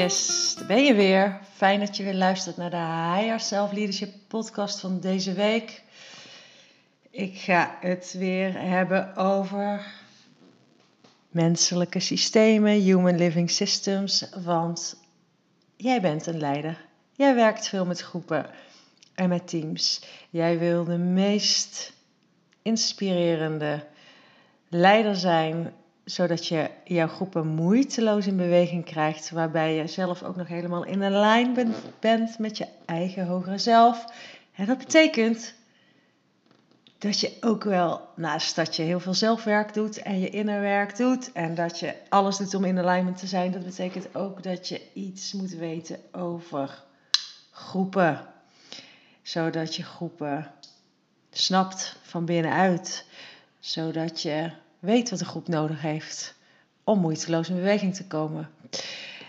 Yes, ben je weer. Fijn dat je weer luistert naar de Higher Self Leadership podcast van deze week. Ik ga het weer hebben over menselijke systemen, human living systems, want jij bent een leider. Jij werkt veel met groepen en met teams. Jij wil de meest inspirerende leider zijn zodat je jouw groepen moeiteloos in beweging krijgt, waarbij je zelf ook nog helemaal in een lijn bent met je eigen hogere zelf. En dat betekent dat je ook wel, naast dat je heel veel zelfwerk doet en je innerwerk doet en dat je alles doet om in alignment te zijn, dat betekent ook dat je iets moet weten over groepen. Zodat je groepen snapt van binnenuit. Zodat je weet wat de groep nodig heeft om moeiteloos in beweging te komen.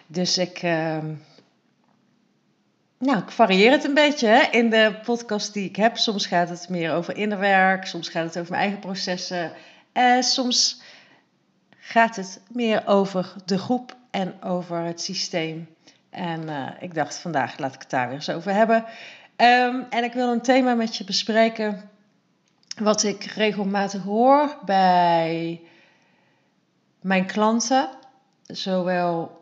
Dus ik, uh, nou, ik varieer het een beetje hè, in de podcast die ik heb. Soms gaat het meer over innerwerk, soms gaat het over mijn eigen processen. En soms gaat het meer over de groep en over het systeem. En uh, ik dacht vandaag laat ik het daar weer eens over hebben. Um, en ik wil een thema met je bespreken wat ik regelmatig hoor bij mijn klanten, zowel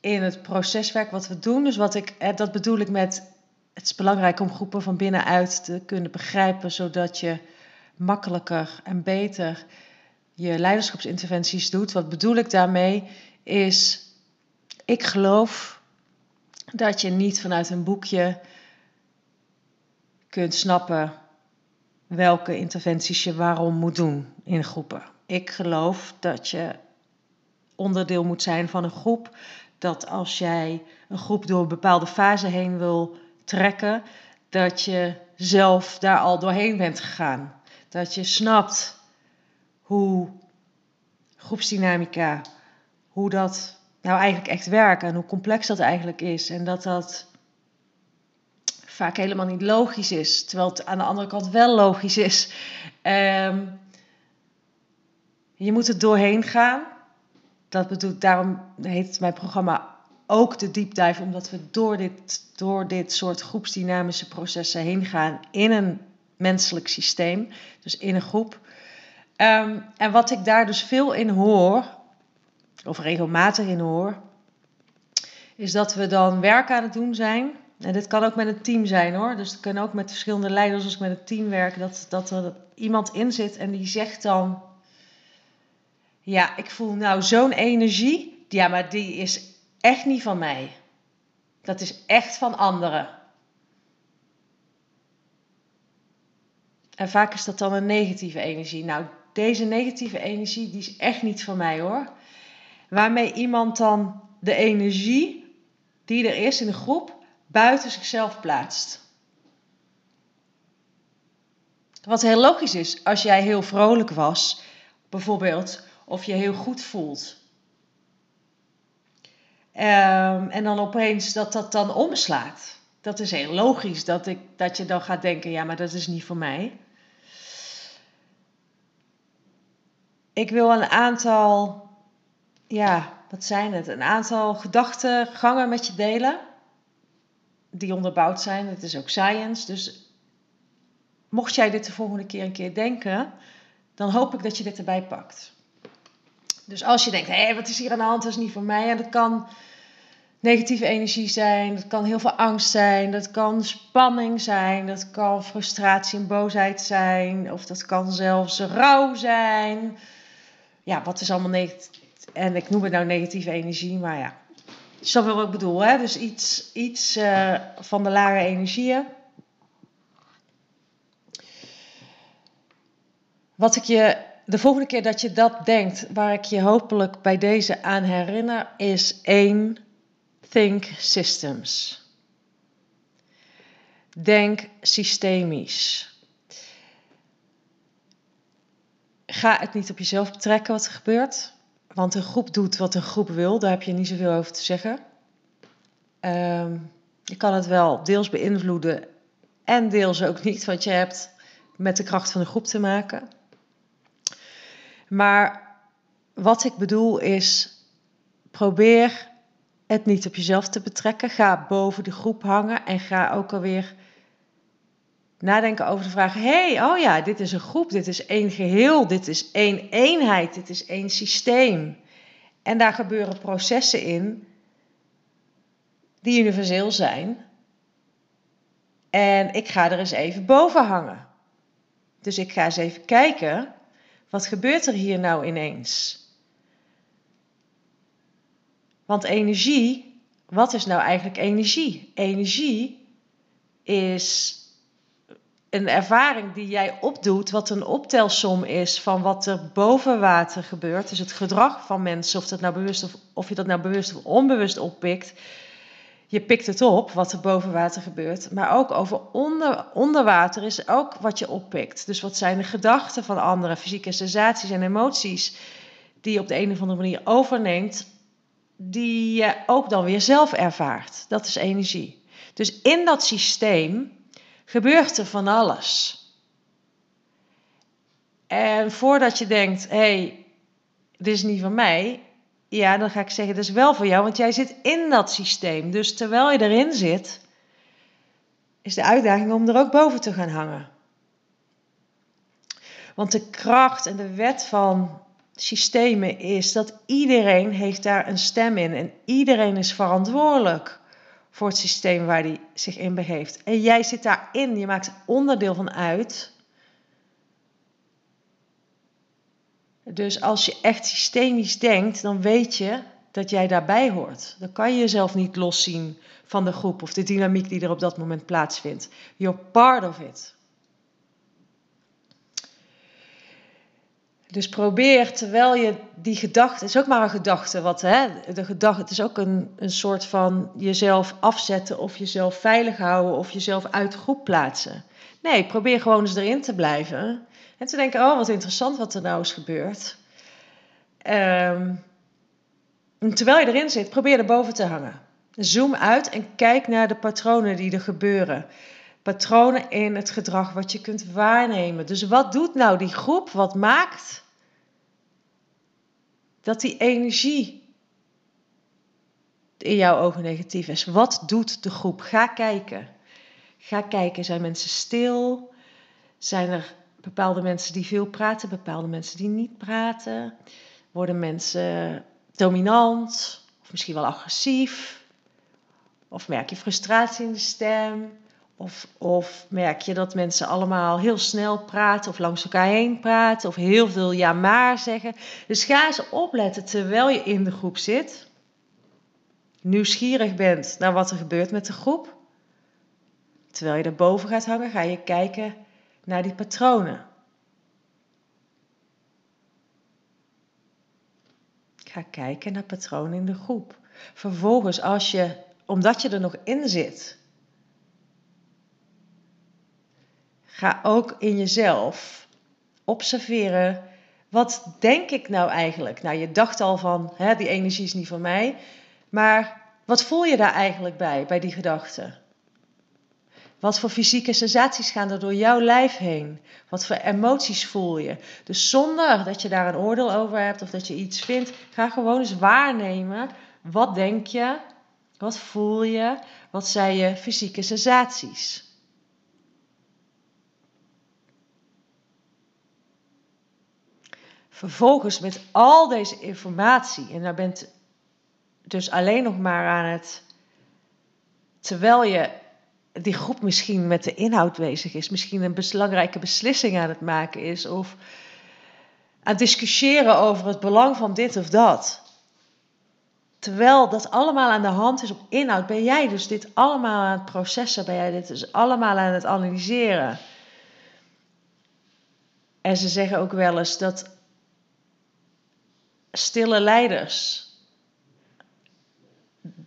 in het proceswerk wat we doen, dus wat ik, dat bedoel ik met het is belangrijk om groepen van binnenuit te kunnen begrijpen, zodat je makkelijker en beter je leiderschapsinterventies doet. Wat bedoel ik daarmee? Is, ik geloof dat je niet vanuit een boekje kunt snappen welke interventies je waarom moet doen in groepen. Ik geloof dat je onderdeel moet zijn van een groep. Dat als jij een groep door een bepaalde fase heen wil trekken, dat je zelf daar al doorheen bent gegaan. Dat je snapt hoe groepsdynamica, hoe dat nou eigenlijk echt werkt en hoe complex dat eigenlijk is. En dat dat vaak helemaal niet logisch is, terwijl het aan de andere kant wel logisch is. Um, je moet er doorheen gaan. Dat bedoelt, daarom heet mijn programma ook de deep dive, omdat we door dit, door dit soort groepsdynamische processen heen gaan in een menselijk systeem, dus in een groep. Um, en wat ik daar dus veel in hoor, of regelmatig in hoor, is dat we dan werk aan het doen zijn en dit kan ook met een team zijn hoor. Dus het kan ook met verschillende leiders als ik met een team werk. Dat, dat er iemand in zit en die zegt dan... Ja, ik voel nou zo'n energie. Ja, maar die is echt niet van mij. Dat is echt van anderen. En vaak is dat dan een negatieve energie. Nou, deze negatieve energie, die is echt niet van mij hoor. Waarmee iemand dan de energie die er is in de groep buiten zichzelf plaatst. Wat heel logisch is, als jij heel vrolijk was, bijvoorbeeld, of je heel goed voelt. Um, en dan opeens dat dat dan omslaat. Dat is heel logisch dat, ik, dat je dan gaat denken, ja, maar dat is niet voor mij. Ik wil een aantal, ja, wat zijn het? Een aantal gedachtegangen met je delen die onderbouwd zijn. Het is ook science. Dus mocht jij dit de volgende keer een keer denken, dan hoop ik dat je dit erbij pakt. Dus als je denkt, hé, hey, wat is hier aan de hand, dat is niet voor mij. En dat kan negatieve energie zijn, dat kan heel veel angst zijn, dat kan spanning zijn, dat kan frustratie en boosheid zijn, of dat kan zelfs rouw zijn. Ja, wat is allemaal negatief? En ik noem het nou negatieve energie, maar ja, je snapt wel wat ik bedoel, hè? Dus iets, iets uh, van de lage energieën. Wat ik je de volgende keer dat je dat denkt, waar ik je hopelijk bij deze aan herinner, is één: think systems. Denk systemisch. Ga het niet op jezelf betrekken wat er gebeurt. Want een groep doet wat een groep wil, daar heb je niet zoveel over te zeggen. Uh, je kan het wel deels beïnvloeden en deels ook niet, want je hebt met de kracht van de groep te maken. Maar wat ik bedoel is, probeer het niet op jezelf te betrekken. Ga boven de groep hangen en ga ook alweer nadenken over de vraag: hey, oh ja, dit is een groep, dit is één geheel, dit is één eenheid, dit is één systeem. En daar gebeuren processen in die universeel zijn. En ik ga er eens even boven hangen. Dus ik ga eens even kijken, wat gebeurt er hier nou ineens? Want energie, wat is nou eigenlijk energie? Energie is een ervaring die jij opdoet, wat een optelsom is van wat er boven water gebeurt. Dus het gedrag van mensen, of, dat nou bewust of, of je dat nou bewust of onbewust oppikt. Je pikt het op, wat er boven water gebeurt. Maar ook over onder, onder water is ook wat je oppikt. Dus wat zijn de gedachten van anderen, fysieke sensaties en emoties die je op de een of andere manier overneemt, die je ook dan weer zelf ervaart. Dat is energie. Dus in dat systeem gebeurt er van alles. En voordat je denkt, hé, hey, dit is niet van mij, ja, dan ga ik zeggen, dit is wel voor jou, want jij zit in dat systeem. Dus terwijl je erin zit, is de uitdaging om er ook boven te gaan hangen. Want de kracht en de wet van systemen is dat iedereen heeft daar een stem in en iedereen is verantwoordelijk voor het systeem waar die zich in begeeft. En jij zit daarin, je maakt onderdeel van uit. Dus als je echt systemisch denkt, dan weet je dat jij daarbij hoort. Dan kan je jezelf niet loszien van de groep of de dynamiek die er op dat moment plaatsvindt. You're part of it. Dus probeer terwijl je die gedachte, het is ook maar een gedachte, wat hè, de gedachte, het is ook een, een soort van jezelf afzetten of jezelf veilig houden of jezelf uit de groep plaatsen. Nee, probeer gewoon eens erin te blijven en te denken, oh wat interessant wat er nou is gebeurd. Um, terwijl je erin zit, probeer er boven te hangen. Zoom uit en kijk naar de patronen die er gebeuren patronen in het gedrag wat je kunt waarnemen. Dus wat doet nou die groep? Wat maakt dat die energie in jouw ogen negatief is? Wat doet de groep? Ga kijken. Ga kijken. Zijn mensen stil? Zijn er bepaalde mensen die veel praten, bepaalde mensen die niet praten? Worden mensen dominant of misschien wel agressief? Of merk je frustratie in de stem? Of, of merk je dat mensen allemaal heel snel praten of langs elkaar heen praten of heel veel ja maar zeggen. Dus ga eens opletten terwijl je in de groep zit. Nieuwsgierig bent naar wat er gebeurt met de groep. Terwijl je erboven gaat hangen, ga je kijken naar die patronen. Ga kijken naar patronen in de groep. Vervolgens, als je, omdat je er nog in zit, Ga ook in jezelf observeren. Wat denk ik nou eigenlijk? Nou, je dacht al van, hè, die energie is niet van mij. Maar wat voel je daar eigenlijk bij, bij die gedachten? Wat voor fysieke sensaties gaan er door jouw lijf heen? Wat voor emoties voel je? Dus zonder dat je daar een oordeel over hebt of dat je iets vindt, ga gewoon eens waarnemen. Wat denk je? Wat voel je? Wat zijn je fysieke sensaties? Vervolgens met al deze informatie, en daar bent dus alleen nog maar aan het, terwijl je die groep misschien met de inhoud bezig is, misschien een belangrijke beslissing aan het maken is, of aan het discussiëren over het belang van dit of dat. Terwijl dat allemaal aan de hand is op inhoud, ben jij dus dit allemaal aan het processen, ben jij dit dus allemaal aan het analyseren. En ze zeggen ook wel eens dat stille leiders.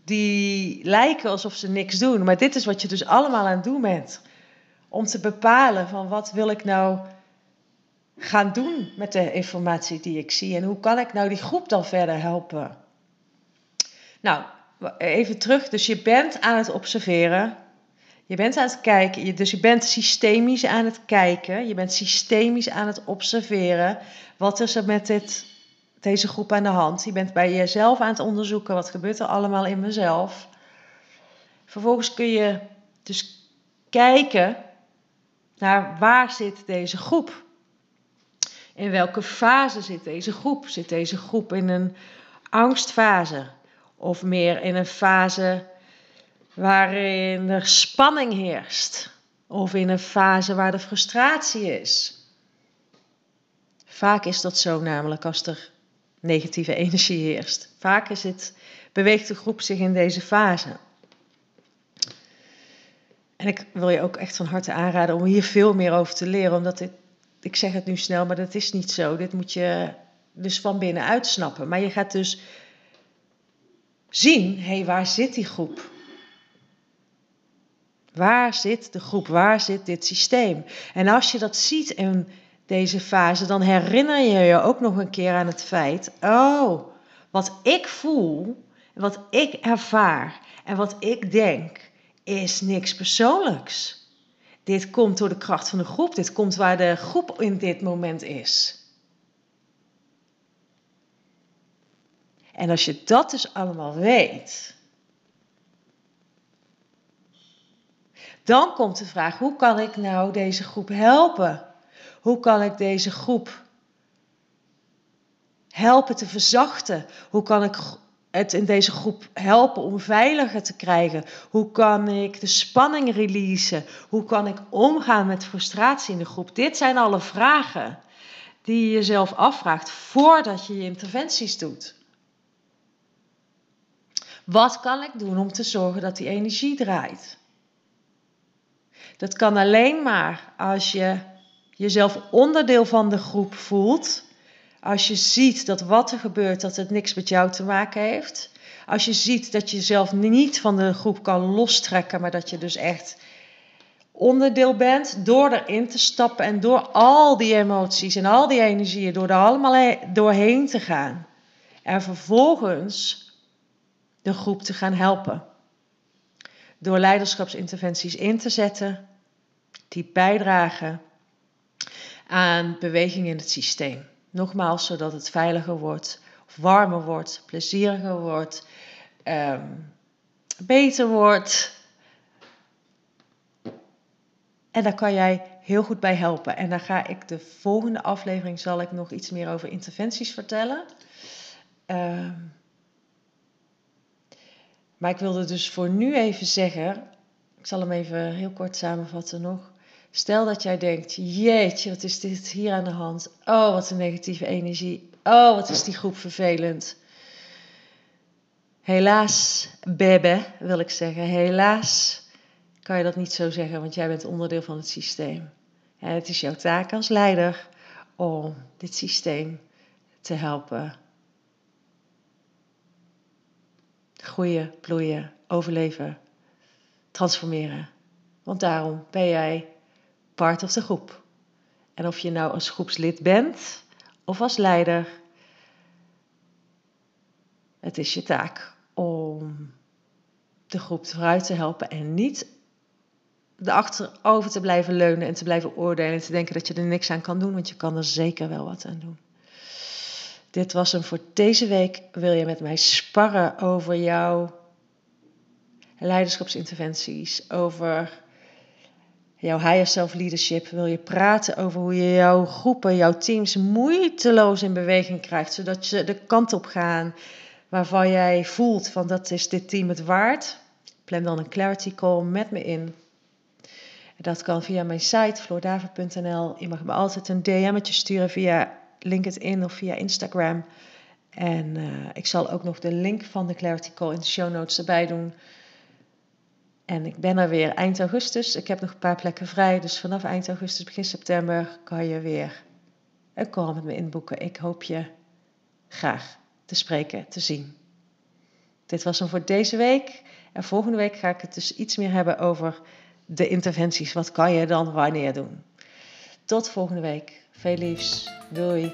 Die lijken alsof ze niks doen. Maar dit is wat je dus allemaal aan het doen bent. Om te bepalen van wat wil ik nou gaan doen met de informatie die ik zie. En hoe kan ik nou die groep dan verder helpen. Nou, even terug. Dus je bent aan het observeren. Je bent aan het kijken. Dus je bent systemisch aan het kijken. Je bent systemisch aan het observeren. Wat is er met dit deze groep aan de hand. Je bent bij jezelf aan het onderzoeken wat gebeurt er allemaal in mezelf. Vervolgens kun je dus kijken naar waar zit deze groep. In welke fase zit deze groep? Zit deze groep in een angstfase? Of meer in een fase waarin er spanning heerst? Of in een fase waar de frustratie is? Vaak is dat zo namelijk als er negatieve energie heerst. Vaak is het, beweegt de groep zich in deze fase. En ik wil je ook echt van harte aanraden om hier veel meer over te leren, omdat dit, ik zeg het nu snel, maar dat is niet zo. Dit moet je dus van binnenuit snappen. Maar je gaat dus zien, hé, hey, waar zit die groep? Waar zit de groep? Waar zit dit systeem? En als je dat ziet in deze fase, dan herinner je je ook nog een keer aan het feit: oh, wat ik voel, wat ik ervaar en wat ik denk, is niks persoonlijks. Dit komt door de kracht van de groep. Dit komt waar de groep in dit moment is. En als je dat dus allemaal weet, dan komt de vraag: hoe kan ik nou deze groep helpen? Hoe kan ik deze groep helpen te verzachten? Hoe kan ik het in deze groep helpen om veiliger te krijgen? Hoe kan ik de spanning releasen? Hoe kan ik omgaan met frustratie in de groep? Dit zijn alle vragen die je jezelf afvraagt voordat je je interventies doet. Wat kan ik doen om te zorgen dat die energie draait? Dat kan alleen maar als je jezelf onderdeel van de groep voelt. Als je ziet dat wat er gebeurt, dat het niks met jou te maken heeft. Als je ziet dat je jezelf niet van de groep kan lostrekken, maar dat je dus echt onderdeel bent door erin te stappen en door al die emoties en al die energieën, door er allemaal doorheen te gaan. En vervolgens de groep te gaan helpen. Door leiderschapsinterventies in te zetten die bijdragen aan beweging in het systeem. Nogmaals, zodat het veiliger wordt, warmer wordt, plezieriger wordt, ehm, beter wordt. En daar kan jij heel goed bij helpen. En daar ga ik de volgende aflevering zal ik nog iets meer over interventies vertellen. Uh, maar ik wilde dus voor nu even zeggen, ik zal hem even heel kort samenvatten nog. Stel dat jij denkt, jeetje, wat is dit hier aan de hand? Oh, wat een negatieve energie. Oh, wat is die groep vervelend. Helaas, bebe, wil ik zeggen. Helaas kan je dat niet zo zeggen, want jij bent onderdeel van het systeem. En het is jouw taak als leider om dit systeem te helpen groeien, bloeien, overleven, transformeren. Want daarom ben jij part of de groep. En of je nou als groepslid bent of als leider, het is je taak om de groep vooruit te helpen en niet achterover te blijven leunen en te blijven oordelen en te denken dat je er niks aan kan doen, want je kan er zeker wel wat aan doen. Dit was hem voor deze week. Wil je met mij sparren over jouw leiderschapsinterventies, over jouw higher self leadership? Wil je praten over hoe je jouw groepen, jouw teams moeiteloos in beweging krijgt, zodat ze de kant op gaan waarvan jij voelt van dat is dit team het waard? Plan dan een clarity call met me in. Dat kan via mijn site floordaver.nl. Je mag me altijd een DM'tje sturen via LinkedIn of via Instagram. En uh, ik zal ook nog de link van de Clarity Call in de show notes erbij doen. En ik ben er weer eind augustus. Ik heb nog een paar plekken vrij. Dus vanaf eind augustus, begin september kan je weer een call met me inboeken. Ik hoop je graag te spreken, te zien. Dit was hem voor deze week. En volgende week ga ik het dus iets meer hebben over de interventies. Wat kan je dan wanneer doen? Tot volgende week. Veel liefs. Doei.